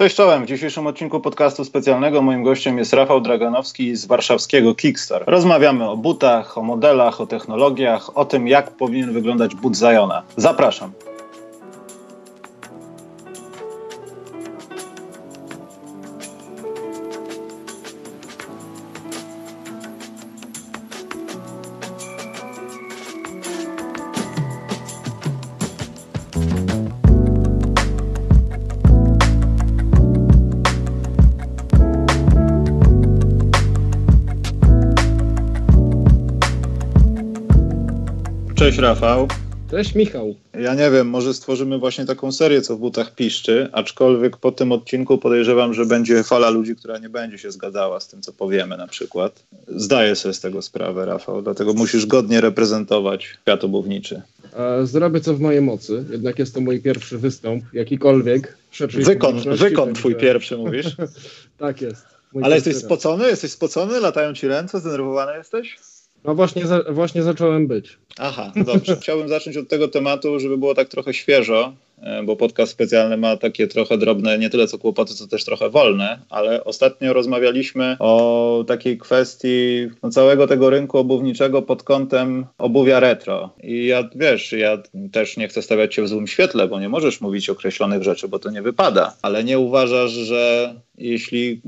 Cześć czołem. W dzisiejszym odcinku podcastu specjalnego moim gościem jest Rafał Draganowski z warszawskiego Kickstar. Rozmawiamy o butach, o modelach, o technologiach, o tym jak powinien wyglądać but Zajona. Zapraszam. Rafał. Cześć Michał. Ja nie wiem, może stworzymy właśnie taką serię, co w butach piszczy, aczkolwiek po tym odcinku podejrzewam, że będzie fala ludzi, która nie będzie się zgadzała z tym, co powiemy na przykład. Zdaję sobie z tego sprawę, Rafał, dlatego musisz godnie reprezentować świat obuwniczy. Zrobię co w mojej mocy, jednak jest to mój pierwszy występ, jakikolwiek. Wykon, wykon twój pierwszy, mówisz? tak jest. Ale jesteś spocony? Jesteś spocony? Latają ci ręce? Zdenerwowany jesteś? No właśnie, za, właśnie zacząłem być. Aha, dobrze. Chciałbym zacząć od tego tematu, żeby było tak trochę świeżo, e, bo podcast specjalny ma takie trochę drobne, nie tyle co kłopoty, co też trochę wolne, ale ostatnio rozmawialiśmy o takiej kwestii no, całego tego rynku obuwniczego pod kątem obuwia retro. I ja, wiesz, ja też nie chcę stawiać się w złym świetle, bo nie możesz mówić określonych rzeczy, bo to nie wypada, ale nie uważasz, że jeśli...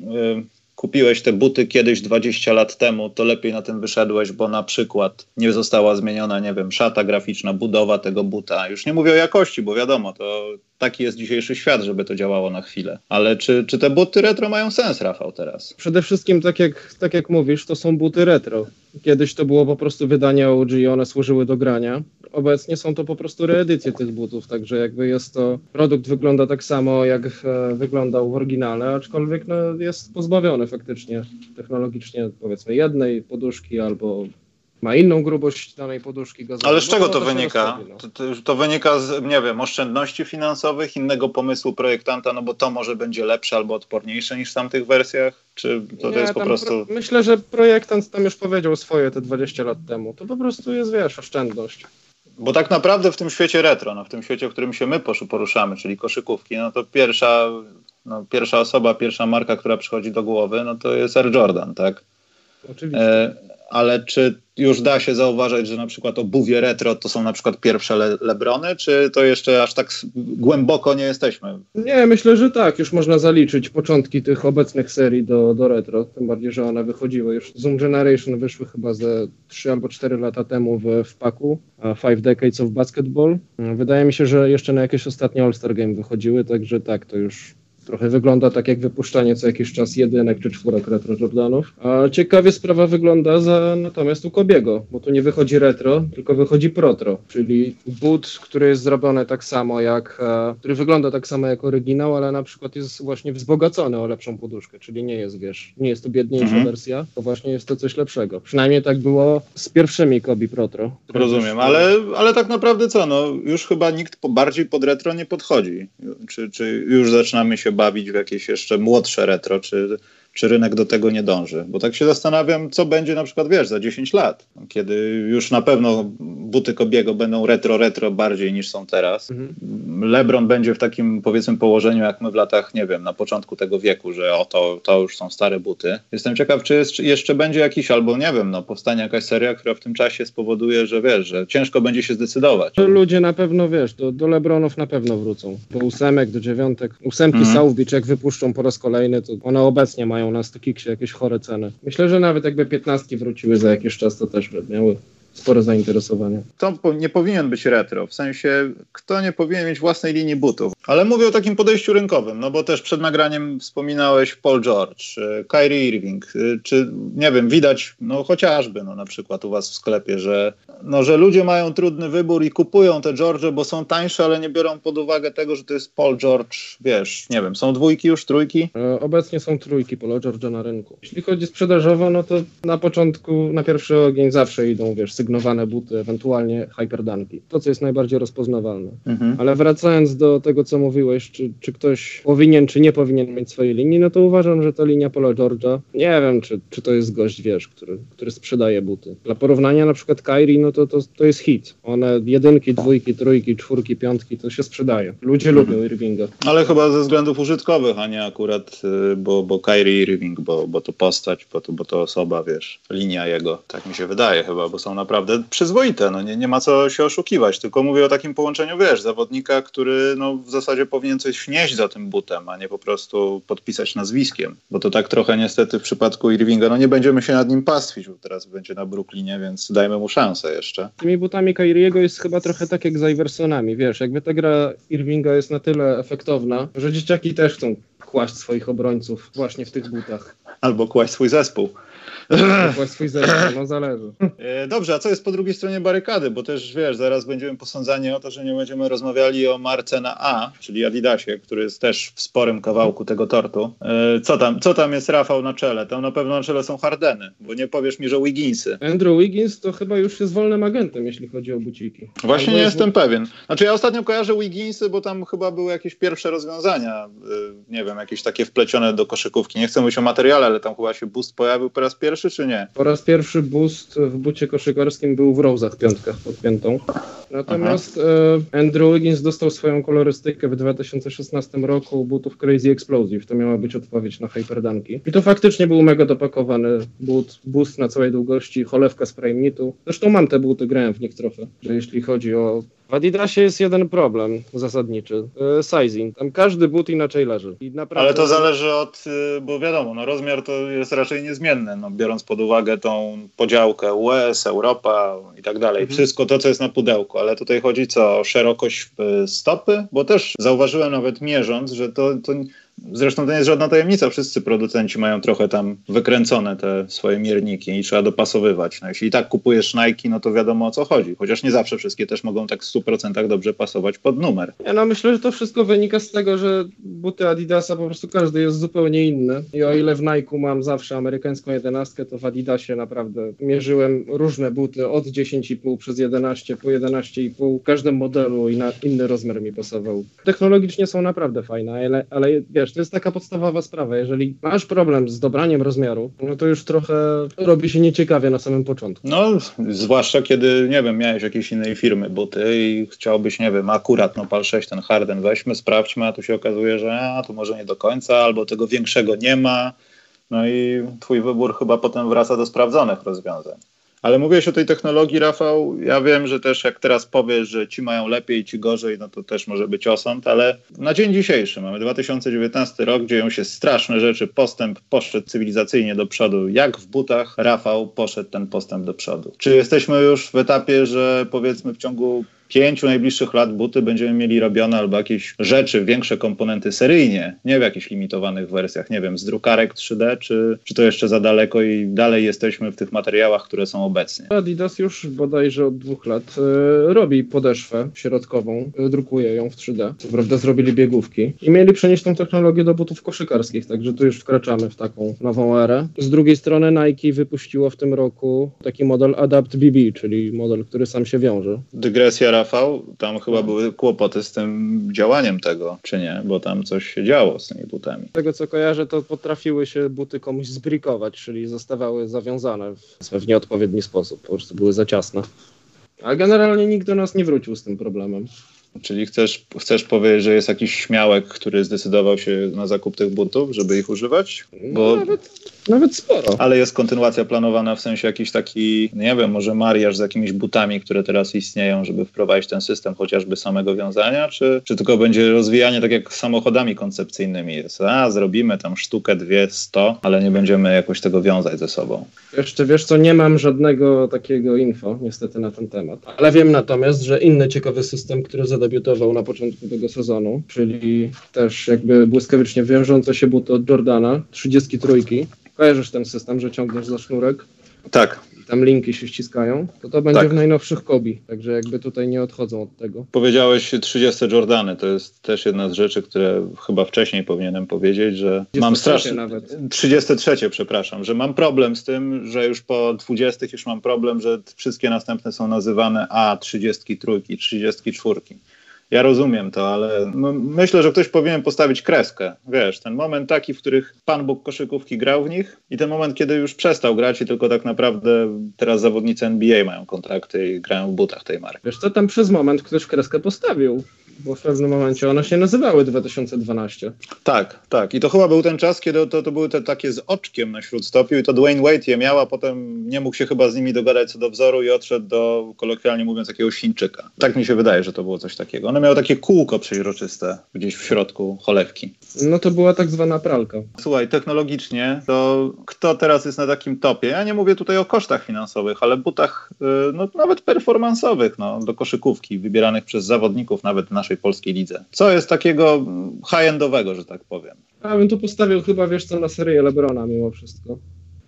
Kupiłeś te buty kiedyś 20 lat temu, to lepiej na tym wyszedłeś, bo na przykład nie została zmieniona, nie wiem, szata graficzna, budowa tego buta. Już nie mówię o jakości, bo wiadomo, to taki jest dzisiejszy świat, żeby to działało na chwilę. Ale czy, czy te buty retro mają sens, Rafał, teraz? Przede wszystkim, tak jak, tak jak mówisz, to są buty retro. Kiedyś to było po prostu wydanie OG, one służyły do grania. Obecnie są to po prostu reedycje tych butów, także jakby jest to, produkt wygląda tak samo, jak e, wyglądał w oryginale, aczkolwiek no, jest pozbawiony faktycznie technologicznie, powiedzmy, jednej poduszki albo ma inną grubość danej poduszki gazowej. Ale z czego to, to wynika? No. To, to, to, wynika z, nie wiem, oszczędności finansowych, innego pomysłu projektanta, no bo to może będzie lepsze albo odporniejsze niż w tamtych wersjach? Czy to, nie, to jest po prostu... Pro, myślę, że projektant tam już powiedział swoje te 20 lat temu. To po prostu jest, wiesz, oszczędność. Bo tak naprawdę w tym świecie retro, no, w tym świecie, w którym się my poruszamy, czyli koszykówki, no to pierwsza, no, pierwsza osoba, pierwsza marka, która przychodzi do głowy, no to jest Air Jordan, tak? Oczywiście. E, ale czy już da się zauważyć, że na przykład obuwie retro to są na przykład pierwsze Le Lebrony, czy to jeszcze aż tak głęboko nie jesteśmy? Nie, myślę, że tak. Już można zaliczyć początki tych obecnych serii do, do retro, tym bardziej, że one wychodziły już. Zoom Generation wyszły chyba ze 3 albo 4 lata temu w, w paku, a Five Decades of Basketball. Wydaje mi się, że jeszcze na jakieś ostatnie All-Star Game wychodziły, także tak, to już Trochę wygląda tak jak wypuszczanie co jakiś czas jedynek czy czwórek retro Jordanów. A ciekawie sprawa wygląda za natomiast u Kobiego, bo tu nie wychodzi retro, tylko wychodzi protro, czyli but, który jest zrobiony tak samo jak, e, który wygląda tak samo jak oryginał, ale na przykład jest właśnie wzbogacony o lepszą poduszkę, czyli nie jest, wiesz, nie jest to biedniejsza mhm. wersja, to właśnie jest to coś lepszego. Przynajmniej tak było z pierwszymi Kobi Protro. Rozumiem, ale, ale tak naprawdę co, no już chyba nikt bardziej pod retro nie podchodzi. Czy, czy już zaczynamy się bawić w jakieś jeszcze młodsze retro, czy czy rynek do tego nie dąży. Bo tak się zastanawiam, co będzie na przykład, wiesz, za 10 lat, kiedy już na pewno buty Kobiego będą retro-retro bardziej niż są teraz. Mhm. LeBron będzie w takim, powiedzmy, położeniu, jak my w latach, nie wiem, na początku tego wieku, że oto to już są stare buty. Jestem ciekaw, czy, jest, czy jeszcze będzie jakiś, albo nie wiem, no, powstanie jakaś seria, która w tym czasie spowoduje, że wiesz, że ciężko będzie się zdecydować. Ludzie na pewno, wiesz, do, do LeBronów na pewno wrócą. Do ósemek, do dziewiątek. Ósemki mhm. South Beach, jak wypuszczą po raz kolejny, to one obecnie mają mają na StockXie jakieś chore ceny. Myślę, że nawet jakby 15 wróciły za jakiś czas, to też by miały spore zainteresowanie. To nie powinien być retro, w sensie kto nie powinien mieć własnej linii butów. Ale mówię o takim podejściu rynkowym, no bo też przed nagraniem wspominałeś Paul George, Kyrie Irving, y, czy nie wiem, widać, no chociażby no, na przykład u was w sklepie, że, no, że ludzie mają trudny wybór i kupują te George, bo są tańsze, ale nie biorą pod uwagę tego, że to jest Paul George, wiesz, nie wiem, są dwójki już, trójki? E, obecnie są trójki Paul George'a na rynku. Jeśli chodzi sprzedażowo, no to na początku, na pierwszy ogień zawsze idą, wiesz, sygnowane buty, ewentualnie hyperdanki. To, co jest najbardziej rozpoznawalne. Mhm. Ale wracając do tego, co mówiłeś, czy, czy ktoś powinien, czy nie powinien mieć swojej linii, no to uważam, że ta linia Paula George'a, nie wiem, czy, czy to jest gość, wiesz, który, który sprzedaje buty. Dla porównania na przykład Kyrie, no to, to, to jest hit. One jedynki, dwójki, trójki, czwórki, piątki, to się sprzedaje. Ludzie mhm. lubią Irvinga. Ale chyba ze względów użytkowych, a nie akurat, y, bo, bo Kyrie Irving, bo, bo to postać, bo to, bo to osoba, wiesz, linia jego. Tak mi się wydaje chyba, bo są naprawdę przyzwoite. No nie, nie ma co się oszukiwać, tylko mówię o takim połączeniu, wiesz, zawodnika, który no, w zasadzie powinien coś wnieść za tym butem, a nie po prostu podpisać nazwiskiem. Bo to tak trochę niestety w przypadku Irvinga, no nie będziemy się nad nim pastwić, bo teraz będzie na Brooklynie, więc dajmy mu szansę jeszcze. Tymi butami Kyriego jest chyba trochę tak jak z Iversonami, wiesz, jakby ta gra Irvinga jest na tyle efektowna, że dzieciaki też chcą kłaść swoich obrońców właśnie w tych butach. Albo kłaść swój zespół. Swój zespół, no zależy. E, dobrze, a co jest po drugiej stronie barykady? Bo też wiesz, zaraz będziemy posądzani o to, że nie będziemy rozmawiali o marce na A, czyli Adidasie, który jest też w sporym kawałku tego tortu. E, co tam, co tam jest Rafał na czele? Tam na pewno na czele są Hardeny, bo nie powiesz mi, że Wigginsy. Andrew Wiggins to chyba już jest wolnym agentem, jeśli chodzi o buciki. Właśnie Albo nie jest... jestem pewien. Znaczy ja ostatnio kojarzę Wigginsy, bo tam chyba były jakieś pierwsze rozwiązania, e, nie wiem, jakieś takie wplecione do koszykówki. Nie chcę mówić o materiale, ale tam chyba się boost pojawił po raz pierwszy, czy nie? Po raz pierwszy boost w bucie koszykarskim był w Rose'ach piątkach pod piętą. Natomiast e, Andrew Wiggins dostał swoją kolorystykę w 2016 roku butów Crazy Explosive. To miała być odpowiedź na Hyperdanki. I to faktycznie był mega dopakowany but, boost na całej długości, cholewka z prime Zresztą mam te buty, grałem w nich trochę, że jeśli chodzi o w Adidasie jest jeden problem zasadniczy. E, sizing. Tam każdy but inaczej leży. Naprawdę... Ale to zależy od, y, bo wiadomo, no rozmiar to jest raczej niezmienny, no, biorąc pod uwagę tą podziałkę US, Europa i tak dalej. Mhm. Wszystko to, co jest na pudełku. Ale tutaj chodzi co? O szerokość y, stopy? Bo też zauważyłem nawet mierząc, że to, to Zresztą to nie jest żadna tajemnica, wszyscy producenci mają trochę tam wykręcone te swoje mierniki i trzeba dopasowywać. No, jeśli i tak kupujesz Nike, no to wiadomo o co chodzi, chociaż nie zawsze wszystkie też mogą tak w 100% dobrze pasować pod numer. Ja no myślę, że to wszystko wynika z tego, że buty Adidasa po prostu każdy jest zupełnie inny i o ile w Nike mam zawsze amerykańską jedenastkę, to w Adidasie naprawdę mierzyłem różne buty od 10,5 przez 11 po 11,5, w każdym modelu i na inny rozmiar mi pasował. Technologicznie są naprawdę fajne, ale, ale wiesz, to jest taka podstawowa sprawa. Jeżeli masz problem z dobraniem rozmiaru, no to już trochę robi się nieciekawie na samym początku. No, zwłaszcza kiedy, nie wiem, miałeś jakiejś innej firmy buty i chciałbyś, nie wiem, akurat no PAL 6 ten Harden weźmy, sprawdźmy, a tu się okazuje, że a, tu może nie do końca, albo tego większego nie ma. No i twój wybór chyba potem wraca do sprawdzonych rozwiązań. Ale mówiłeś o tej technologii, Rafał. Ja wiem, że też jak teraz powiesz, że ci mają lepiej, ci gorzej, no to też może być osąd, ale na dzień dzisiejszy mamy 2019 rok, dzieją się straszne rzeczy. Postęp poszedł cywilizacyjnie do przodu. Jak w butach, Rafał, poszedł ten postęp do przodu? Czy jesteśmy już w etapie, że powiedzmy w ciągu pięciu najbliższych lat buty będziemy mieli robione albo jakieś rzeczy, większe komponenty seryjnie, nie w jakichś limitowanych wersjach, nie wiem, z drukarek 3D, czy, czy to jeszcze za daleko i dalej jesteśmy w tych materiałach, które są obecnie. Adidas już bodajże od dwóch lat y, robi podeszwę środkową, y, drukuje ją w 3D. Co prawda zrobili biegówki i mieli przenieść tą technologię do butów koszykarskich, także tu już wkraczamy w taką nową erę. Z drugiej strony Nike wypuściło w tym roku taki model Adapt BB, czyli model, który sam się wiąże. Dygresja Rafał, tam chyba no. były kłopoty z tym działaniem tego, czy nie? Bo tam coś się działo z tymi butami. Z tego co kojarzę, to potrafiły się buty komuś zbrikować, czyli zostawały zawiązane w, w nieodpowiedni sposób, po prostu były za ciasne. A generalnie nikt do nas nie wrócił z tym problemem. Czyli chcesz, chcesz powiedzieć, że jest jakiś śmiałek, który zdecydował się na zakup tych butów, żeby ich używać? No, Bo... Nawet, nawet sporo. Ale jest kontynuacja planowana w sensie jakiś taki, nie wiem, może mariaż z jakimiś butami, które teraz istnieją, żeby wprowadzić ten system chociażby samego wiązania, czy, czy tylko będzie rozwijanie tak jak samochodami koncepcyjnymi jest? A, zrobimy tam sztukę, dwie, sto, ale nie będziemy jakoś tego wiązać ze sobą. Jeszcze wiesz co, nie mam żadnego takiego info niestety na ten temat. Ale wiem natomiast, że inny ciekawy system, który zadebiutował na początku tego sezonu, czyli też jakby błyskawicznie wiążące się buty od Jordana, 33. Kojarzysz ten system, że ciągniesz za sznurek Tak. Tam linki się ściskają, to to będzie Tak. w najnowszych Kobi, także jakby tutaj nie odchodzą od tego. Powiedziałeś 30 Jordany, to jest też jedna z rzeczy, które chyba wcześniej powinienem powiedzieć, że mam 33 strasznie... nawet. 33, przepraszam, że mam problem z tym, że już po 20 już mam problem, że wszystkie następne są nazywane A, 33, 34. Ja rozumiem to, ale no, myślę, że ktoś powinien postawić kreskę. Wiesz, ten moment taki, w których Pan Bóg koszykówki grał w nich i ten moment, kiedy już przestał grać i tylko tak naprawdę teraz zawodnicy NBA mają kontrakty i grają w butach tej marki. Wiesz co, tam przez moment ktoś kreskę postawił, bo w pewnym momencie one się nazywały 2012. Tak, tak. I to chyba był ten czas, kiedy to, to były te takie z oczkiem na śródstopiu i to Dwayne Wade je miał, a potem nie mógł się chyba z nimi dogadać co do wzoru i odszedł do, kolokwialnie mówiąc, jakiegoś Chińczyka. Tak mi się wydaje, że to było coś takiego. One miały takie kółko przeźroczyste gdzieś w środku cholewki. No to była tak zwana pralka. Słuchaj, technologicznie to kto teraz jest na takim topie? Ja nie mówię tutaj o kosztach finansowych, ale butach y, no, nawet performansowych no, do koszykówki, wybieranych przez zawodników nawet w naszej polskiej lidze. Co jest takiego high-endowego, że tak powiem? Ja bym tu postawił chyba, wiesz co, na serię Lebrona mimo wszystko.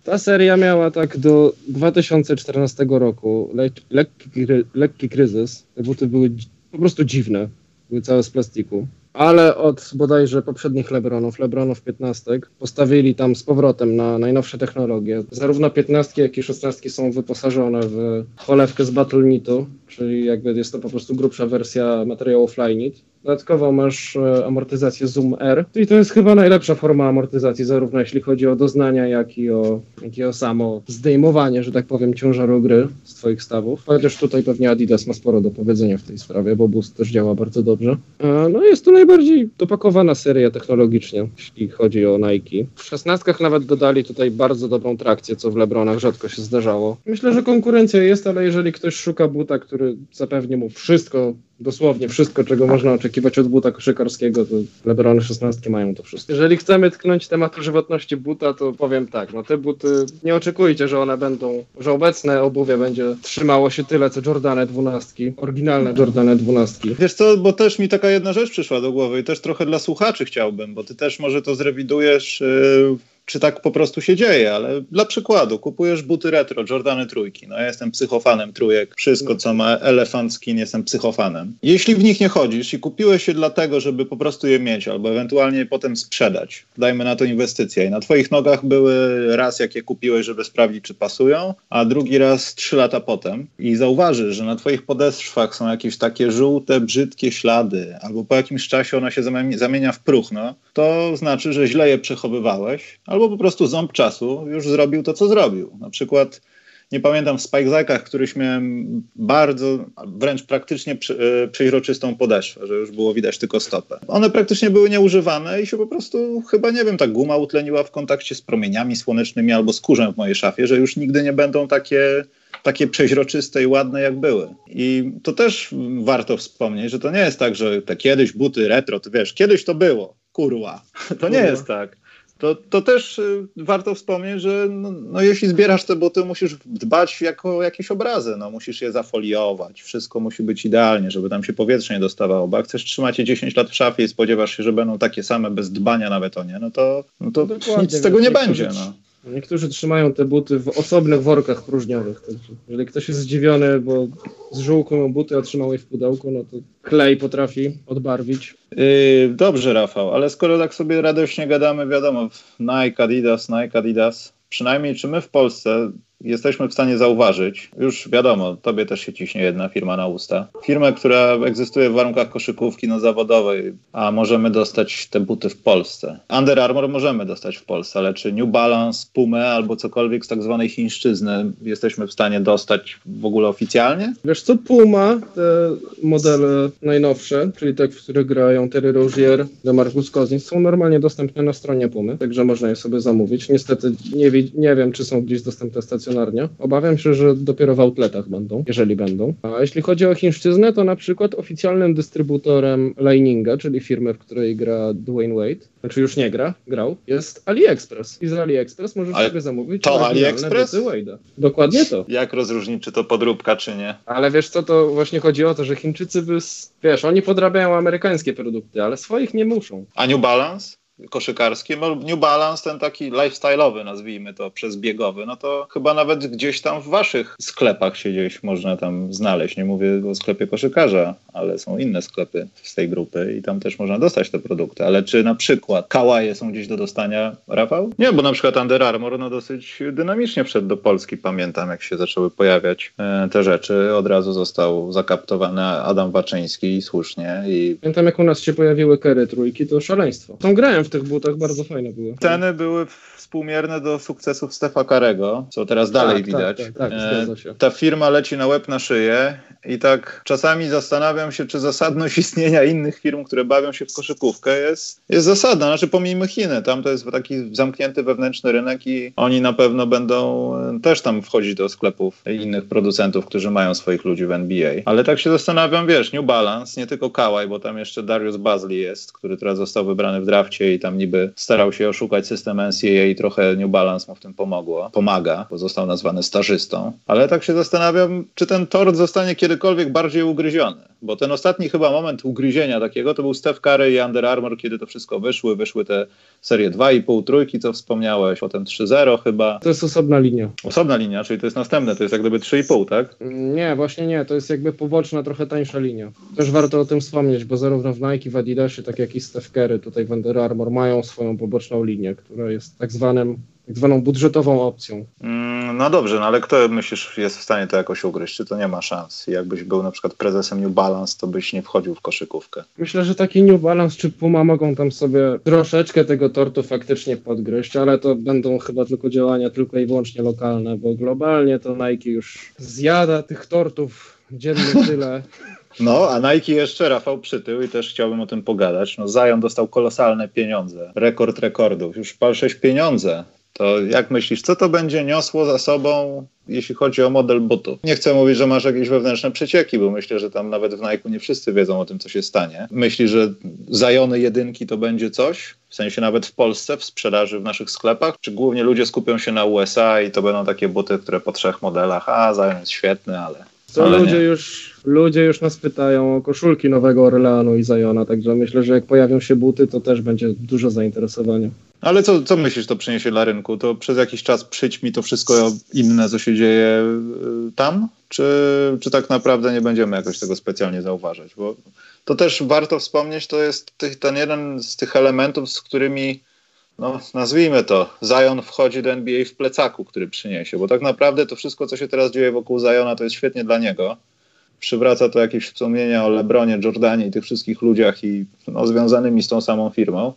Ta seria miała tak do 2014 roku le lekki, lekki kryzys. Te buty były po prostu dziwne. Były całe z plastiku. Ale od bodajże poprzednich Lebronów, Lebronów 15, postawili tam z powrotem na najnowsze technologie. Zarówno 15, jak i 16 są wyposażone w cholewkę z Battle.nitu, czyli jakby jest to po prostu grubsza wersja materiału Flyknit. Dodatkowo masz e, amortyzację Zoom R, i to jest chyba najlepsza forma amortyzacji, zarówno jeśli chodzi o doznania, jak i o, jak i o samo zdejmowanie, że tak powiem, ciężaru gry z Twoich stawów. Chociaż tutaj pewnie Adidas ma sporo do powiedzenia w tej sprawie, bo Boost też działa bardzo dobrze. E, No jest to najbardziej dopakowana seria technologicznie, jeśli chodzi o Nike. W szesnastkach nawet dodali tutaj bardzo dobrą trakcję, co w Lebronach rzadko się zdarzało. Myślę, że konkurencja jest, ale jeżeli ktoś szuka buta, który zapewni mu wszystko, dosłownie wszystko, czego można oczekiwać od buta koszykarskiego, to Lebrony 16 mają to wszystko. Jeżeli chcemy tknąć tematu żywotności buta, to powiem tak, no te buty, nie oczekujcie, że one będą, że obecne obuwie będzie trzymało się tyle, co Jordane 12, oryginalne Jordane 12. Wiesz co, bo też mi taka jedna rzecz przyszła do głowy i też trochę dla słuchaczy chciałbym, bo ty też może to zrewidujesz, yy, czy tak po prostu się dzieje, ale dla przykładu, kupujesz buty retro, Jordany trójki, no ja jestem psychofanem trójek, wszystko co ma elephant skin, jestem psychofanem. Jeśli w nich nie chodzisz i kupiłeś je dlatego, żeby po prostu je mieć, albo ewentualnie potem sprzedać, dajmy na to inwestycję i na twoich nogach były raz jak je kupiłeś, żeby sprawdzić, czy pasują, a drugi raz trzy lata potem. I zauważysz, że na twoich podeszwach są jakieś takie żółte, brzydkie ślady, albo po jakimś czasie ona się zamieni- zamienia w próchno, to znaczy, że źle je przechowywałeś, albo po prostu ząb czasu już zrobił to, co zrobił. Na przykład nie pamiętam, w Spike'zakach któryś miałem bardzo, wręcz praktycznie e, przeźroczystą podeszwę, że już było widać tylko stopę. One praktycznie były nieużywane i się po prostu, chyba nie wiem, ta guma utleniła w kontakcie z promieniami słonecznymi albo z kurzem w mojej szafie, że już nigdy nie będą takie takie przeźroczyste i ładne jak były. I to też warto wspomnieć, że to nie jest tak, że te kiedyś buty retro, to wiesz, kiedyś to było, kurwa. To nie jest tak. To, to też y, warto wspomnieć, że no, no, jeśli zbierasz te buty, musisz dbać jako jakieś obrazy, no, musisz je zafoliować, wszystko musi być idealnie, żeby tam się powietrze nie dostawało, bo jak chcesz trzymać je 10 lat w szafie i spodziewasz się, że będą takie same bez dbania nawet o nie, no to, no to Dokładnie, nic z tego nie będzie. No. Niektórzy trzymają te buty w osobnych workach próżniowych. Także jeżeli ktoś jest zdziwiony, bo z żółką buty otrzymał je w pudełku, no to klej potrafi odbarwić. Yy, dobrze, Rafał, ale skoro tak sobie radośnie gadamy, wiadomo, Nike, Adidas, Nike, Adidas, przynajmniej czy my w Polsce jesteśmy w stanie zauważyć, już wiadomo, tobie też się ciśnie jedna firma na usta, firmę, która egzystuje w warunkach koszykówki no, zawodowej, a możemy dostać te buty w Polsce. Under Armour możemy dostać w Polsce, ale czy New Balance, Puma albo cokolwiek z tak zwanej chińszczyzny jesteśmy w stanie dostać w ogóle oficjalnie? Wiesz co, Puma, te modele najnowsze, czyli te, w których grają Terry Rozier, DeMarcus Cousins, są normalnie dostępne na stronie Pumy, także można je sobie zamówić. Niestety nie, nie wiem, czy są gdzieś dostępne stacjonarnie. Obawiam się, że dopiero w outletach będą, jeżeli będą. A jeśli chodzi o chińszczyznę, to na przykład oficjalnym dystrybutorem Lininga, czyli firmy, w której gra Dwayne Wade, znaczy już nie gra, grał, jest AliExpress. I z AliExpress możesz Ale sobie zamówić to AliExpress? Wade'a. Dokładnie to. Jak rozróżnić, czy to podróbka, czy nie? Ale wiesz co, to właśnie chodzi o to, że Chińczycy by, wiesz, oni podrabiają amerykańskie produkty, ale swoich nie muszą. A New Balance? Koszykarskim. New Balance, ten taki lifestyle'owy, nazwijmy to, przez biegowy, no to chyba nawet gdzieś tam w waszych sklepach się gdzieś można tam znaleźć. Nie mówię o sklepie koszykarza, ale są inne sklepy z tej grupy i tam też można dostać te produkty. Ale czy na przykład kałaje są gdzieś do dostania, Rafał? Nie, bo na przykład Under Armour no dosyć dynamicznie wszedł do Polski. Pamiętam, jak się zaczęły pojawiać e, te rzeczy. Od razu został zakaptowany Adam Baczyński słusznie i Pamiętam jak u nas się pojawiły kery trójki, to szaleństwo. Tą grałem w tych butach, bardzo fajne były. Ceny były współmierne do sukcesów Stefa Karego, co teraz dalej tak, widać. Tak, tak, tak, E. Ta firma leci na łeb na szyję i tak czasami zastanawiam się, czy zasadność istnienia innych firm, które bawią się w koszykówkę jest, jest zasadna. Znaczy pomijmy Chiny, tam to jest taki zamknięty wewnętrzny rynek i oni na pewno będą e, też tam wchodzić do sklepów innych producentów, którzy mają swoich ludzi w NBA. Ale tak się zastanawiam, wiesz, New Balance, nie tylko Kawhi, bo tam jeszcze Darius Bazley jest, który teraz został wybrany w drafcie i tam niby starał się oszukać system NCAA i trochę New Balance mu w tym pomogło. Pomaga, bo został nazwany stażystą. Ale tak się zastanawiam, czy ten tort zostanie kiedykolwiek bardziej ugryziony. Bo ten ostatni chyba moment ugryzienia takiego to był Steph Curry i Under Armour, kiedy to wszystko wyszły. Wyszły te serie 2,5, trójki, co wspomniałeś, potem 3-0 chyba. To jest osobna linia. Osobna linia, czyli to jest następne, to jest jak gdyby 3,5, tak? Nie, właśnie nie, to jest jakby poboczna, trochę tańsza linia. Też warto o tym wspomnieć, bo zarówno w Nike, w Adidasie, tak jak i Steph Curry tutaj w Under Armour mają swoją poboczną linię, która jest tak zwanym tak zwaną budżetową opcją. Mm, No dobrze, no ale kto myślisz jest w stanie to jakoś ugryźć? Czy to nie ma szans? Jakbyś był na przykład prezesem New Balance, to byś nie wchodził w koszykówkę. Myślę, że taki New Balance czy Puma mogą tam sobie troszeczkę tego tortu faktycznie podgryźć, ale to będą chyba tylko działania tylko i wyłącznie lokalne, bo globalnie to Nike już zjada tych tortów dziennie tyle. No, a Nike jeszcze, Rafał, przytył i też chciałbym o tym pogadać. No, Zion dostał kolosalne pieniądze, rekord rekordów, już pal 6 pieniądze. To jak myślisz, co to będzie niosło za sobą, jeśli chodzi o model butów? Nie chcę mówić, że masz jakieś wewnętrzne przecieki, bo myślę, że tam nawet w Nike nie wszyscy wiedzą o tym, co się stanie. Myślisz, że zajony jedynki to będzie coś? W sensie nawet w Polsce, w sprzedaży w naszych sklepach? Czy głównie ludzie skupią się na USA i to będą takie buty, które po trzech modelach, a Zion jest świetny, ale... To ale ludzie nie. już, ludzie już nas pytają o koszulki Nowego Orleanu i Zajona, także myślę, że jak pojawią się buty, to też będzie dużo zainteresowania. Ale co, co myślisz, to przyniesie dla rynku? To przez jakiś czas przyć mi to wszystko inne, co się dzieje y, tam? Czy, czy tak naprawdę nie będziemy jakoś tego specjalnie zauważać? Bo to też warto wspomnieć, to jest tych, ten jeden z tych elementów, z którymi, no nazwijmy to, Zion wchodzi do NBA w plecaku, który przyniesie. Bo tak naprawdę to wszystko, co się teraz dzieje wokół Ziona, to jest świetnie dla niego. Przywraca to jakieś wspomnienia o Lebronie, Jordanie i tych wszystkich ludziach i no, związanymi z tą samą firmą.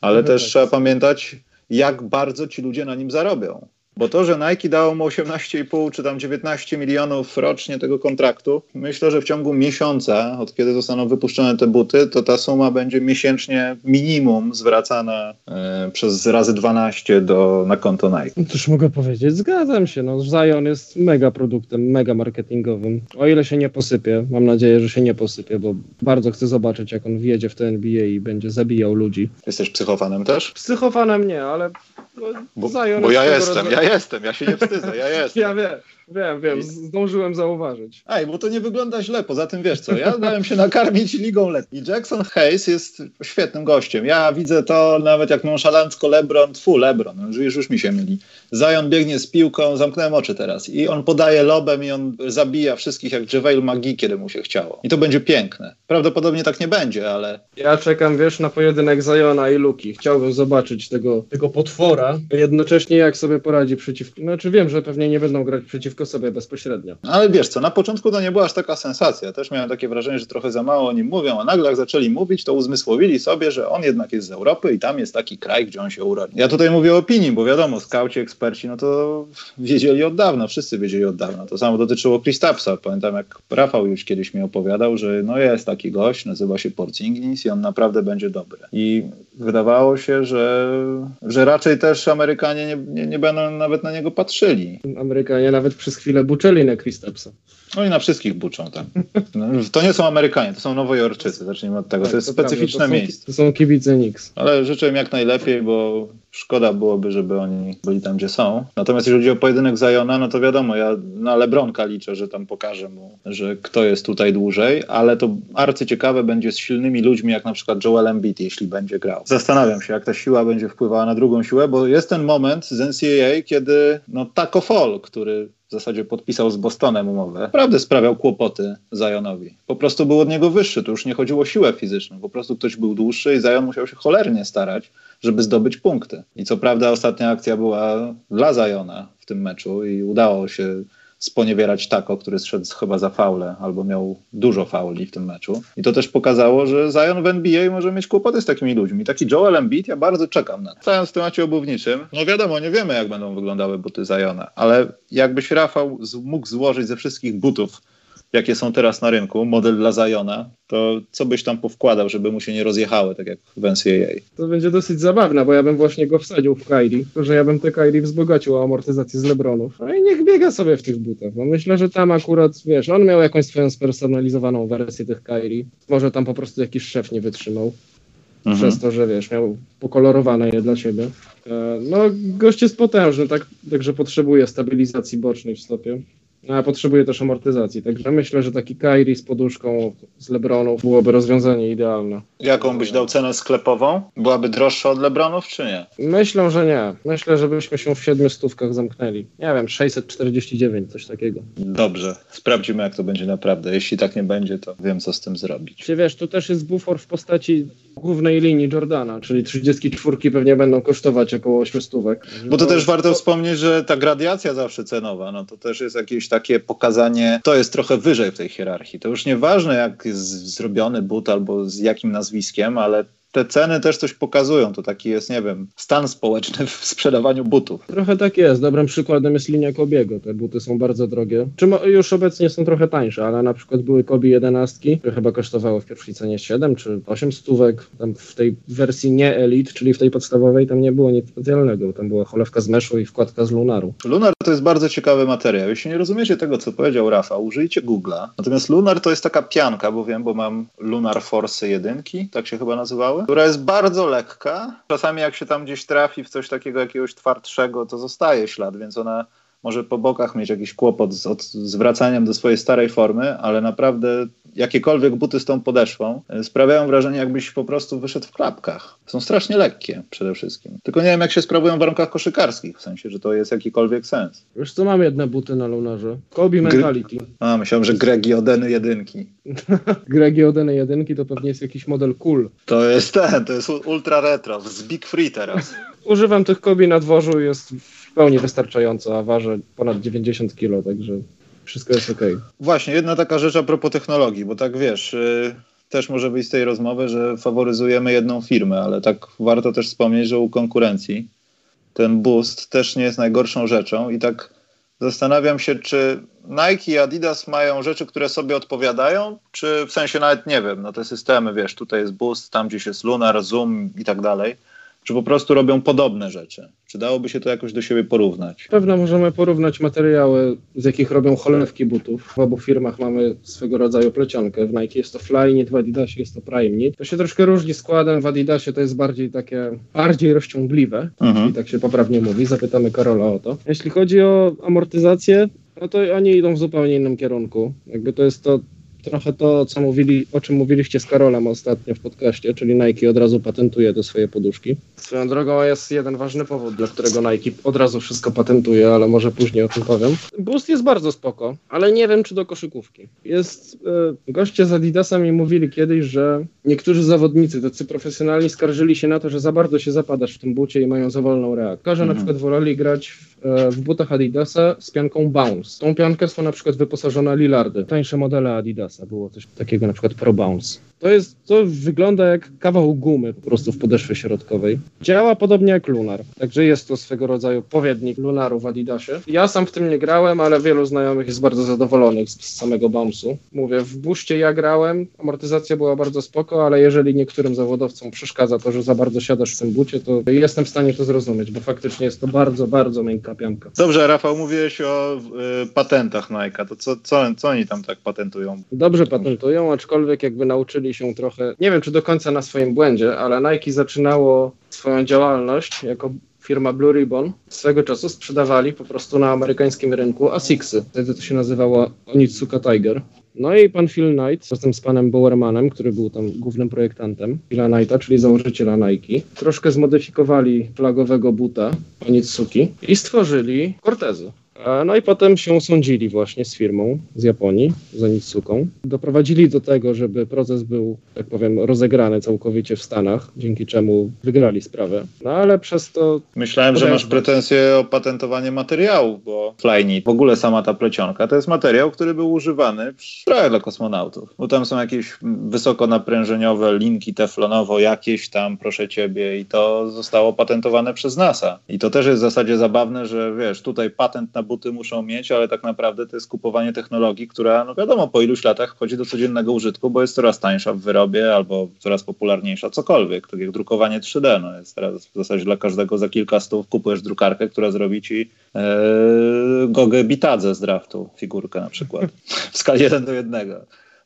Ale Mhm, też tak. trzeba pamiętać, jak bardzo ci ludzie na nim zarobią. Bo to, że Nike dało mu 18,5 czy tam 19 milionów rocznie tego kontraktu, myślę, że w ciągu miesiąca, od kiedy zostaną wypuszczone te buty, to ta suma będzie miesięcznie minimum zwracana e, przez razy 12 do, na konto Nike. No Cóż mogę powiedzieć, zgadzam się. No, Zion jest mega produktem, mega marketingowym. O ile się nie posypie, mam nadzieję, że się nie posypie, bo bardzo chcę zobaczyć, jak on wjedzie w te NBA i będzie zabijał ludzi. Jesteś psychofanem też? Psychofanem nie, ale no, Bo, bo ja jestem, ja jestem, ja się nie wstydzę, ja jestem. Ja wiem, wiem, wiem, zdążyłem zauważyć. Ej, bo to nie wygląda źle. Poza tym wiesz co, ja dałem się nakarmić ligą letni. Jackson Hayes jest świetnym gościem. Ja widzę to nawet jak nonszalancko LeBron, tfu LeBron, już, już, już mi się myli. Zion biegnie z piłką, zamknąłem oczy teraz i on podaje lobem i on zabija wszystkich jak JaVale McGee, kiedy mu się chciało. I to będzie piękne. Prawdopodobnie tak nie będzie, ale Ja czekam, wiesz, na pojedynek Zajona i Luki. Chciałbym zobaczyć tego, tego potwora. Jednocześnie jak sobie poradzi przeciwko... Znaczy wiem, że pewnie nie będą grać przeciwko sobie bezpośrednio. Ale wiesz co, na początku to nie była aż taka sensacja. Też miałem takie wrażenie, że trochę za mało o nim mówią, a nagle jak zaczęli mówić, to uzmysłowili sobie, że on jednak jest z Europy i tam jest taki kraj, gdzie on się urodził. Ja tutaj mówię o opinii, bo wiadomo, skauci, eksperci, no to wiedzieli od dawna, wszyscy wiedzieli od dawna. To samo dotyczyło Kristapsa. Pamiętam, jak Rafał już kiedyś mi opowiadał, że no jest taki gość, nazywa się Porzingis i on naprawdę będzie dobry. I wydawało się, że, że raczej też Amerykanie nie, nie, nie będą nawet na niego patrzyli. Amerykanie nawet przez chwilę buczeli na Kristapsa. No i na wszystkich buczą tam. No, to nie są Amerykanie, to są Nowojorczycy, zacznijmy od tego. Tak, to jest prawda, specyficzne to są, miejsce. To są kibice Knicks. Ale życzę im jak najlepiej, bo Szkoda byłoby, żeby oni byli tam, gdzie są. Natomiast jeżeli chodzi o pojedynek Zajona, no to wiadomo, ja na Lebronka liczę, że tam pokażę mu, że kto jest tutaj dłużej, ale to arcyciekawe będzie z silnymi ludźmi, jak na przykład Joel Embiid, jeśli będzie grał. Zastanawiam się, jak ta siła będzie wpływała na drugą siłę, bo jest ten moment z NCAA, kiedy no Taco Fall, który zasadzie podpisał z Bostonem umowę, naprawdę sprawiał kłopoty Zionowi. Po prostu był od niego wyższy, tu już nie chodziło o siłę fizyczną, po prostu ktoś był dłuższy i Zion musiał się cholernie starać, żeby zdobyć punkty. I co prawda ostatnia akcja była dla Ziona w tym meczu i udało się sponiewierać Tako, który szedł chyba za faule, albo miał dużo fauli w tym meczu. I to też pokazało, że Zion w NBA może mieć kłopoty z takimi ludźmi. Taki Joel Embiid, ja bardzo czekam na to. Stając w temacie obuwniczym, no wiadomo, nie wiemy jak będą wyglądały buty Ziona, ale jakbyś Rafał mógł złożyć ze wszystkich butów jakie są teraz na rynku, model dla Zajona, to co byś tam powkładał, żeby mu się nie rozjechały, tak jak w NCAA? To będzie dosyć zabawne, bo ja bym właśnie go wsadził w Kairi, że ja bym te Kairi wzbogacił o amortyzację z Lebronów. No i niech biega sobie w tych butach, bo myślę, że tam akurat, wiesz, on miał jakąś swoją spersonalizowaną wersję tych Kairi. Może tam po prostu jakiś szef nie wytrzymał. Mhm. Przez to, że wiesz, miał pokolorowane je dla siebie. E, no, gość jest potężny, tak, także potrzebuje stabilizacji bocznej w stopie. No, a potrzebuje też amortyzacji, także myślę, że taki Kairi z poduszką z Lebronów byłoby rozwiązanie idealne. Jaką byś dał cenę sklepową? Byłaby droższa od Lebronów, czy nie? Myślę, że nie. Myślę, że byśmy się w siedmiu stówkach zamknęli. Nie wiem, 649, coś takiego. Dobrze, sprawdzimy jak to będzie naprawdę. Jeśli tak nie będzie, to wiem co z tym zrobić. Czy wiesz, tu też jest bufor w postaci głównej linii Jordana, czyli 34 pewnie będą kosztować około 8 stówek. Bo to też warto wspomnieć, że ta gradacja zawsze cenowa, no to też jest jakieś takie pokazanie, to jest trochę wyżej w tej hierarchii. To już nieważne jak jest zrobiony but albo z jakim nazwiskiem, ale te ceny też coś pokazują. To taki jest, nie wiem, stan społeczny w sprzedawaniu butów. Trochę tak jest. Dobrym przykładem jest linia Kobiego. Te buty są bardzo drogie. Czy już obecnie są trochę tańsze, ale na przykład były Kobi 11, które chyba kosztowały w pierwszej cenie 7 czy 8 stówek. Tam w tej wersji nie Elite, czyli w tej podstawowej, tam nie było nic specjalnego. Tam była cholewka z meszu i wkładka z Lunaru. Lunar to jest bardzo ciekawy materiał. Jeśli nie rozumiecie tego, co powiedział Rafa, użyjcie Google'a. Natomiast Lunar to jest taka pianka, bo wiem, bo mam Lunar Force 1, tak się chyba nazywały która jest bardzo lekka. Czasami jak się tam gdzieś trafi w coś takiego jakiegoś twardszego, to zostaje ślad, więc ona może po bokach mieć jakiś kłopot z od, zwracaniem do swojej starej formy, ale naprawdę jakiekolwiek buty z tą podeszwą e, sprawiają wrażenie, jakbyś po prostu wyszedł w klapkach. Są strasznie lekkie przede wszystkim. Tylko nie wiem, jak się sprawują w warunkach koszykarskich, w sensie, że to jest jakikolwiek sens. Wiesz co, mam jedne buty na lunarze. Kobe Mentality. Gr A, myślałem, że Gregi Odeny jedynki. Gregi Odeny jedynki to pewnie jest jakiś model cool. To jest ten, to jest ultra retro, z Big Free teraz. Używam tych Kobe na dworzu, jest w pełni wystarczająco, a waży ponad 90 kg, także wszystko jest ok. Właśnie, jedna taka rzecz a propos technologii, bo tak wiesz, yy, też może być z tej rozmowy, że faworyzujemy jedną firmę, ale tak warto też wspomnieć, że u konkurencji ten boost też nie jest najgorszą rzeczą i tak zastanawiam się, czy Nike i Adidas mają rzeczy, które sobie odpowiadają, czy w sensie nawet nie wiem, no te systemy, wiesz, tutaj jest boost, tam gdzieś jest Lunar, Zoom i tak dalej czy po prostu robią podobne rzeczy? Czy dałoby się to jakoś do siebie porównać? Pewno możemy porównać materiały, z jakich robią cholewki butów. W obu firmach mamy swego rodzaju plecionkę. W Nike jest to Flyknit, w Adidasie jest to Primeknit. To się troszkę różni składem. W Adidasie to jest bardziej takie, bardziej rozciągliwe, mhm. tak się poprawnie mówi. Zapytamy Karola o to. Jeśli chodzi o amortyzację, no to oni idą w zupełnie innym kierunku. Jakby to jest to trochę to, co mówili, o czym mówiliście z Karolem ostatnio w podcaście, czyli Nike od razu patentuje te swoje poduszki. Swoją drogą jest jeden ważny powód, dla którego Nike od razu wszystko patentuje, ale może później o tym powiem. Boost jest bardzo spoko, ale nie wiem, czy do koszykówki. Jest, yy, goście z Adidasa mi mówili kiedyś, że niektórzy zawodnicy, tacy profesjonalni, skarżyli się na to, że za bardzo się zapadasz w tym bucie i mają za wolną reakcję. Że mhm. na przykład woleli grać w, e, w butach Adidasa z pianką Bounce. Tą piankę są na przykład wyposażone Lillardy, tańsze modele Adidasa. Było coś takiego na przykład Pro Bounce. To jest, to wygląda jak kawał gumy po prostu w podeszwie środkowej. Działa podobnie jak Lunar, także jest to swego rodzaju powiednik Lunaru w Adidasie. Ja sam w tym nie grałem, ale wielu znajomych jest bardzo zadowolonych z, z samego bounce'u. Mówię, w buście ja grałem, amortyzacja była bardzo spoko, ale jeżeli niektórym zawodowcom przeszkadza to, że za bardzo siadasz w tym bucie, to jestem w stanie to zrozumieć, bo faktycznie jest to bardzo, bardzo miękka pianka. Dobrze, Rafał, mówiłeś o y, patentach Nike, to co, co, co oni tam tak patentują? Dobrze patentują, aczkolwiek jakby nauczyli się trochę, nie wiem czy do końca na swoim błędzie, ale Nike zaczynało swoją działalność jako firma Blue Ribbon swego czasu sprzedawali po prostu na amerykańskim rynku Asicsy. Wtedy to się nazywało Onitsuka Tiger. No i pan Phil Knight razem z panem Bowermanem, który był tam głównym projektantem Phila Knighta, czyli założyciela Nike, troszkę zmodyfikowali flagowego buta Onitsuki i stworzyli Cortezę. No i potem się sądzili właśnie z firmą z Japonii, z Onitsuką. Doprowadzili do tego, żeby proces był, tak powiem, rozegrany całkowicie w Stanach, dzięki czemu wygrali sprawę. No ale przez to... Myślałem, że masz pretensje o patentowanie materiału, bo Flyknit, w ogóle sama ta plecionka, to jest materiał, który był używany przy dla kosmonautów. Bo tam są jakieś wysoko naprężeniowe linki teflonowo, jakieś tam, proszę ciebie, i to zostało patentowane przez NASA. I to też jest w zasadzie zabawne, że wiesz, tutaj patent na buty muszą mieć, ale tak naprawdę to jest kupowanie technologii, która, no wiadomo, po iluś latach wchodzi do codziennego użytku, bo jest coraz tańsza w wyrobie albo coraz popularniejsza cokolwiek, tak jak drukowanie 3D. No jest teraz w zasadzie dla każdego za kilka stów kupujesz drukarkę, która zrobi ci e, Gogę Bitadze z draftu, figurkę na przykład, w skali 1 do 1.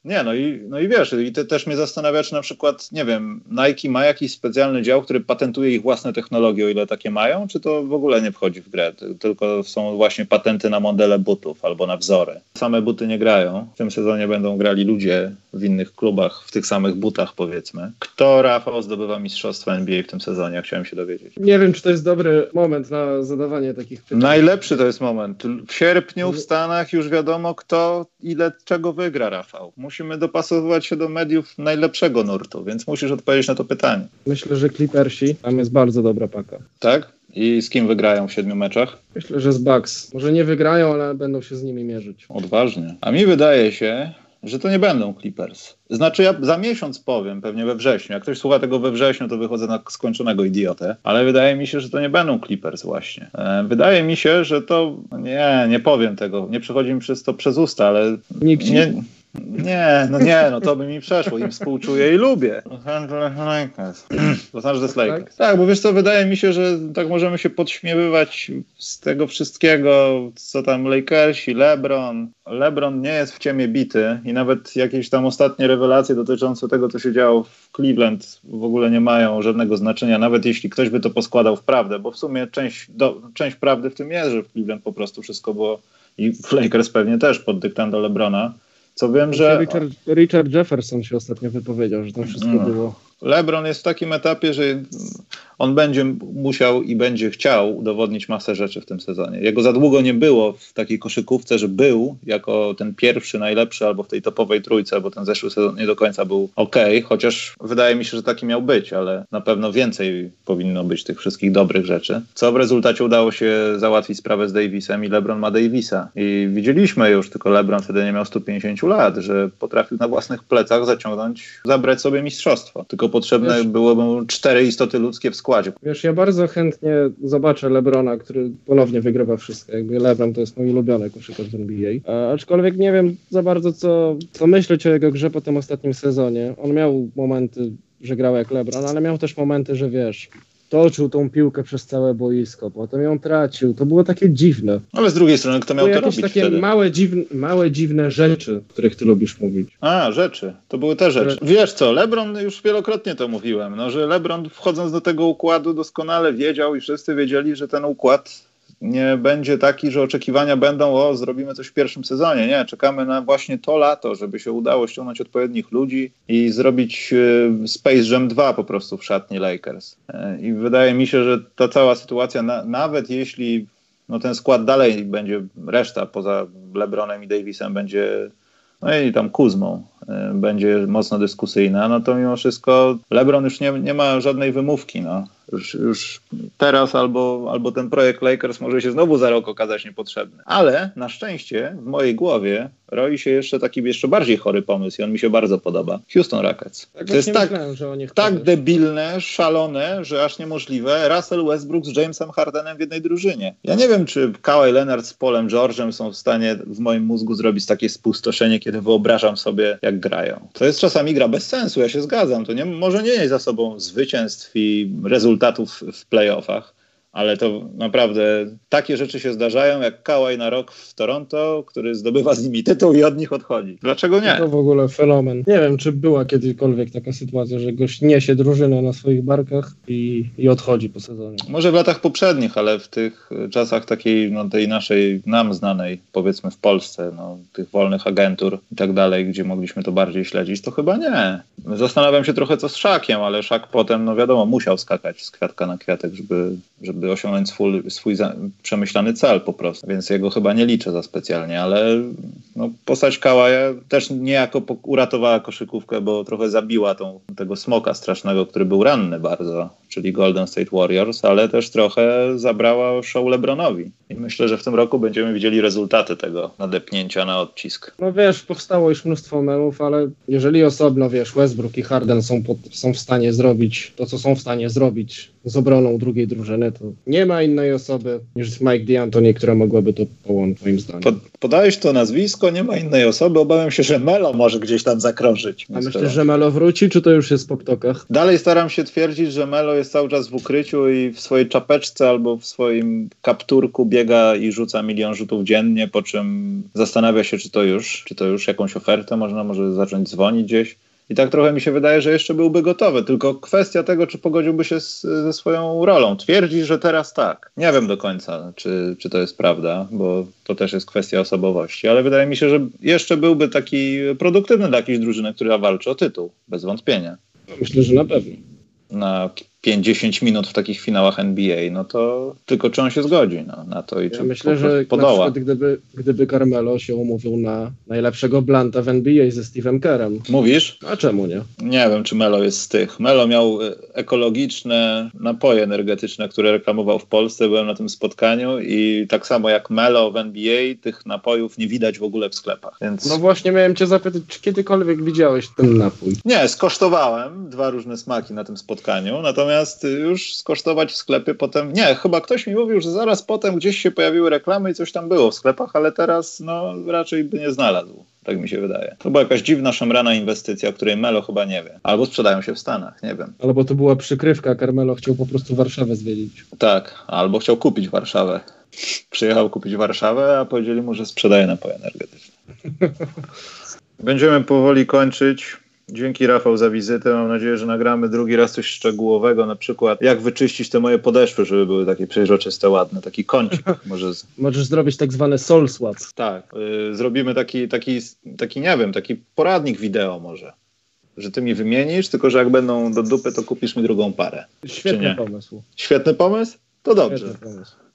Nie, no i, no i wiesz, i ty też mnie zastanawia, czy na przykład, nie wiem, Nike ma jakiś specjalny dział, który patentuje ich własne technologie, o ile takie mają, czy to w ogóle nie wchodzi w grę, tylko są właśnie patenty na modele butów albo na wzory. Same buty nie grają, w tym sezonie będą grali ludzie w innych klubach, w tych samych butach powiedzmy. Kto, Rafał, zdobywa mistrzostwo NBA w tym sezonie? Chciałem się dowiedzieć. Nie wiem, czy to jest dobry moment na zadawanie takich pytań. Najlepszy to jest moment. W sierpniu w Stanach już wiadomo, kto ile czego wygra, Rafał. Musimy dopasowywać się do mediów najlepszego nurtu, więc musisz odpowiedzieć na to pytanie. Myślę, że Clippersi, tam jest bardzo dobra paka. Tak? I z kim wygrają w siedmiu meczach? Myślę, że z Bucks. Może nie wygrają, ale będą się z nimi mierzyć. Odważnie. A mi wydaje się, że to nie będą Clippers. Znaczy ja za miesiąc powiem, pewnie we wrześniu. Jak ktoś słucha tego we wrześniu, to wychodzę na skończonego idiotę. Ale wydaje mi się, że to nie będą Clippers właśnie. E, wydaje mi się, że to... Nie, nie powiem tego. Nie przychodzi mi przez to przez usta, ale... Nikt nie... Nie, no nie, no to by mi przeszło. Im współczuję i lubię. Los Angeles Lakers. Tak? tak, bo wiesz co, wydaje mi się, że tak możemy się podśmiewywać z tego wszystkiego, co tam Lakersi, LeBron. LeBron nie jest w ciemie bity i nawet jakieś tam ostatnie rewelacje dotyczące tego, co się działo w Cleveland w ogóle nie mają żadnego znaczenia, nawet jeśli ktoś by to poskładał w prawdę, bo w sumie część, do, część prawdy w tym jest, że w Cleveland po prostu wszystko było i w Lakers pewnie też pod dyktando LeBrona co wiem, że. Richard, Richard Jefferson się ostatnio wypowiedział, że tam wszystko no. było. LeBron jest w takim etapie, że on będzie musiał i będzie chciał udowodnić masę rzeczy w tym sezonie. Jego za długo nie było w takiej koszykówce, że był jako ten pierwszy, najlepszy albo w tej topowej trójce, bo ten zeszły sezon nie do końca był ok, chociaż wydaje mi się, że taki miał być, ale na pewno więcej powinno być tych wszystkich dobrych rzeczy. Co w rezultacie udało się załatwić sprawę z Davisem i LeBron ma Davisa. I widzieliśmy już, tylko LeBron wtedy nie miał 150 lat, że potrafił na własnych plecach zaciągnąć, zabrać sobie mistrzostwo. Tylko potrzebne Wiesz, byłoby cztery istoty ludzkie w składzie. Wiesz, ja bardzo chętnie zobaczę Lebrona, który ponownie wygrywa wszystko. Jakby Lebron to jest mój ulubiony koszykarz z NBA. A, aczkolwiek nie wiem za bardzo, co, co myśleć o jego grze po tym ostatnim sezonie. On miał momenty, że grał jak Lebron, ale miał też momenty, że wiesz, toczył tą piłkę przez całe boisko, potem ją tracił. To było takie dziwne. Ale z drugiej strony, kto miał to, to robić takie wtedy? Małe dziwne, małe, dziwne rzeczy, o których ty lubisz mówić. A, rzeczy. To były te rzeczy. Wiesz co, LeBron, już wielokrotnie to mówiłem, no, że LeBron wchodząc do tego układu doskonale wiedział i wszyscy wiedzieli, że ten układ nie będzie taki, że oczekiwania będą, o, zrobimy coś w pierwszym sezonie. Nie, czekamy na właśnie to lato, żeby się udało ściągnąć odpowiednich ludzi i zrobić e, Space Jam 2 po prostu w szatni Lakers. E, I wydaje mi się, że ta cała sytuacja, na, nawet jeśli no, ten skład dalej będzie, reszta poza LeBronem i Davisem będzie no i tam Kuzmą e, będzie mocno dyskusyjna, no to mimo wszystko LeBron już nie, nie ma żadnej wymówki. No. Już, już teraz albo, albo ten projekt Lakers może się znowu za rok okazać niepotrzebny. Ale na szczęście w mojej głowie roi się jeszcze taki jeszcze bardziej chory pomysł i on mi się bardzo podoba. Houston Rockets. Tak to jest tak, myślałem, tak debilne, szalone, że aż niemożliwe. Russell Westbrook z Jamesem Hardenem w jednej drużynie. Ja nie wiem, czy Kawhi Leonard z Polem George'em są w stanie w moim mózgu zrobić takie spustoszenie, kiedy wyobrażam sobie, jak grają. To jest czasami gra bez sensu, ja się zgadzam. To nie, może nie mieć za sobą zwycięstw i rezultatów w playoffach, ale to naprawdę takie rzeczy się zdarzają, jak Kałaj na rok w Toronto, który zdobywa z nimi tytuł i od nich odchodzi. Dlaczego nie? To w ogóle fenomen. Nie wiem, czy była kiedykolwiek taka sytuacja, że gość niesie drużynę na swoich barkach i, i odchodzi po sezonie. Może w latach poprzednich, ale w tych czasach takiej, no, tej naszej, nam znanej, powiedzmy w Polsce, no, tych wolnych agentur i tak dalej, gdzie mogliśmy to bardziej śledzić, to chyba nie. Zastanawiam się trochę co z Szakiem, ale Szak potem, no wiadomo, musiał skakać z kwiatka na kwiatek, żeby, żeby osiągnąć swój, swój przemyślany cel po prostu, więc jego chyba nie liczę za specjalnie, ale no, postać Kałaja też niejako uratowała koszykówkę, bo trochę zabiła tą, tego smoka strasznego, który był ranny bardzo, czyli Golden State Warriors, ale też trochę zabrała show LeBronowi. I myślę, że w tym roku będziemy widzieli rezultaty tego nadepnięcia na odcisk. No wiesz, powstało już mnóstwo memów, ale jeżeli osobno, wiesz, Westbrook i Harden są, pod, są w stanie zrobić to, co są w stanie zrobić z obroną drugiej drużyny, to nie ma innej osoby niż Mike D'Antoni, która mogłaby to połączyć, moim zdaniem. Pod, podałeś to nazwisko, nie ma innej osoby. Obawiam się, że Melo może gdzieś tam zakrążyć. A myślisz, że Melo wróci, czy to już jest po ptokach? Dalej staram się twierdzić, że Melo jest cały czas w ukryciu i w swojej czapeczce albo w swoim kapturku biega i rzuca milion rzutów dziennie, po czym zastanawia się, czy to już, czy to już jakąś ofertę można, może zacząć dzwonić gdzieś. I tak trochę mi się wydaje, że jeszcze byłby gotowy, tylko kwestia tego, czy pogodziłby się z, ze swoją rolą. Twierdzi, że teraz tak. Nie wiem do końca, czy, czy to jest prawda, bo to też jest kwestia osobowości, ale wydaje mi się, że jeszcze byłby taki produktywny dla jakiejś drużyny, która walczy o tytuł, bez wątpienia. Myślę, że na pewno. Na 5-10 minut w takich finałach NBA, no to tylko czy on się zgodzi no, na to i ja czy myślę, że podoła. na przykład gdyby, gdyby Carmelo się umówił na najlepszego blanta w NBA ze Steve'em Kerem. Mówisz? A czemu nie? Nie wiem, czy Melo jest z tych. Melo miał e, ekologiczne napoje energetyczne, które reklamował w Polsce, byłem na tym spotkaniu i tak samo jak Melo w NBA, tych napojów nie widać w ogóle w sklepach. Więc... No właśnie miałem cię zapytać, czy kiedykolwiek widziałeś ten napój? Nie, skosztowałem dwa różne smaki na tym spotkaniu, natomiast natomiast już skosztować w sklepie potem, nie, chyba ktoś mi mówił, że zaraz potem gdzieś się pojawiły reklamy i coś tam było w sklepach, ale teraz no raczej by nie znalazł. Tak mi się wydaje. To była jakaś dziwna, szemrana inwestycja, o której Melo chyba nie wie. Albo sprzedają się w Stanach, nie wiem. Albo to była przykrywka, Carmelo chciał po prostu Warszawę zwiedzić. Tak, albo chciał kupić Warszawę. Przyjechał kupić Warszawę, a powiedzieli mu, że sprzedaje napoje energetyczne. Będziemy powoli kończyć. Dzięki Rafał za wizytę. Mam nadzieję, że nagramy drugi raz coś szczegółowego, na przykład jak wyczyścić te moje podeszwy, żeby były takie przejrzyste, ładne, taki kącik. Może z... Możesz zrobić tak zwany soul swap. Tak, yy, zrobimy taki, taki, taki, nie wiem, taki poradnik wideo może. Że ty mi wymienisz, tylko że jak będą do dupy, to kupisz mi drugą parę. Świetny pomysł. Świetny pomysł? To dobrze.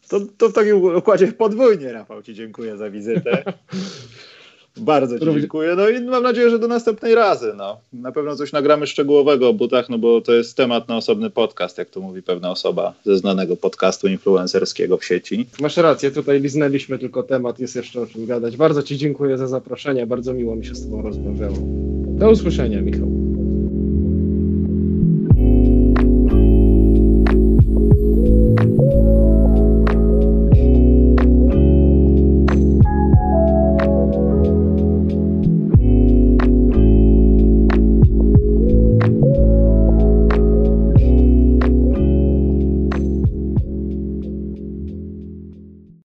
To, to w takim układzie podwójnie, Rafał, ci dziękuję za wizytę. Bardzo Ci dziękuję. No i mam nadzieję, że do następnej razy. No. Na pewno coś nagramy szczegółowego o butach, no bo to jest temat na osobny podcast, jak to mówi pewna osoba ze znanego podcastu influencerskiego w sieci. Masz rację, tutaj liznęliśmy tylko temat, jest jeszcze o czym gadać. Bardzo Ci dziękuję za zaproszenie, bardzo miło mi się z Tobą rozmawiało. Do usłyszenia, Michał.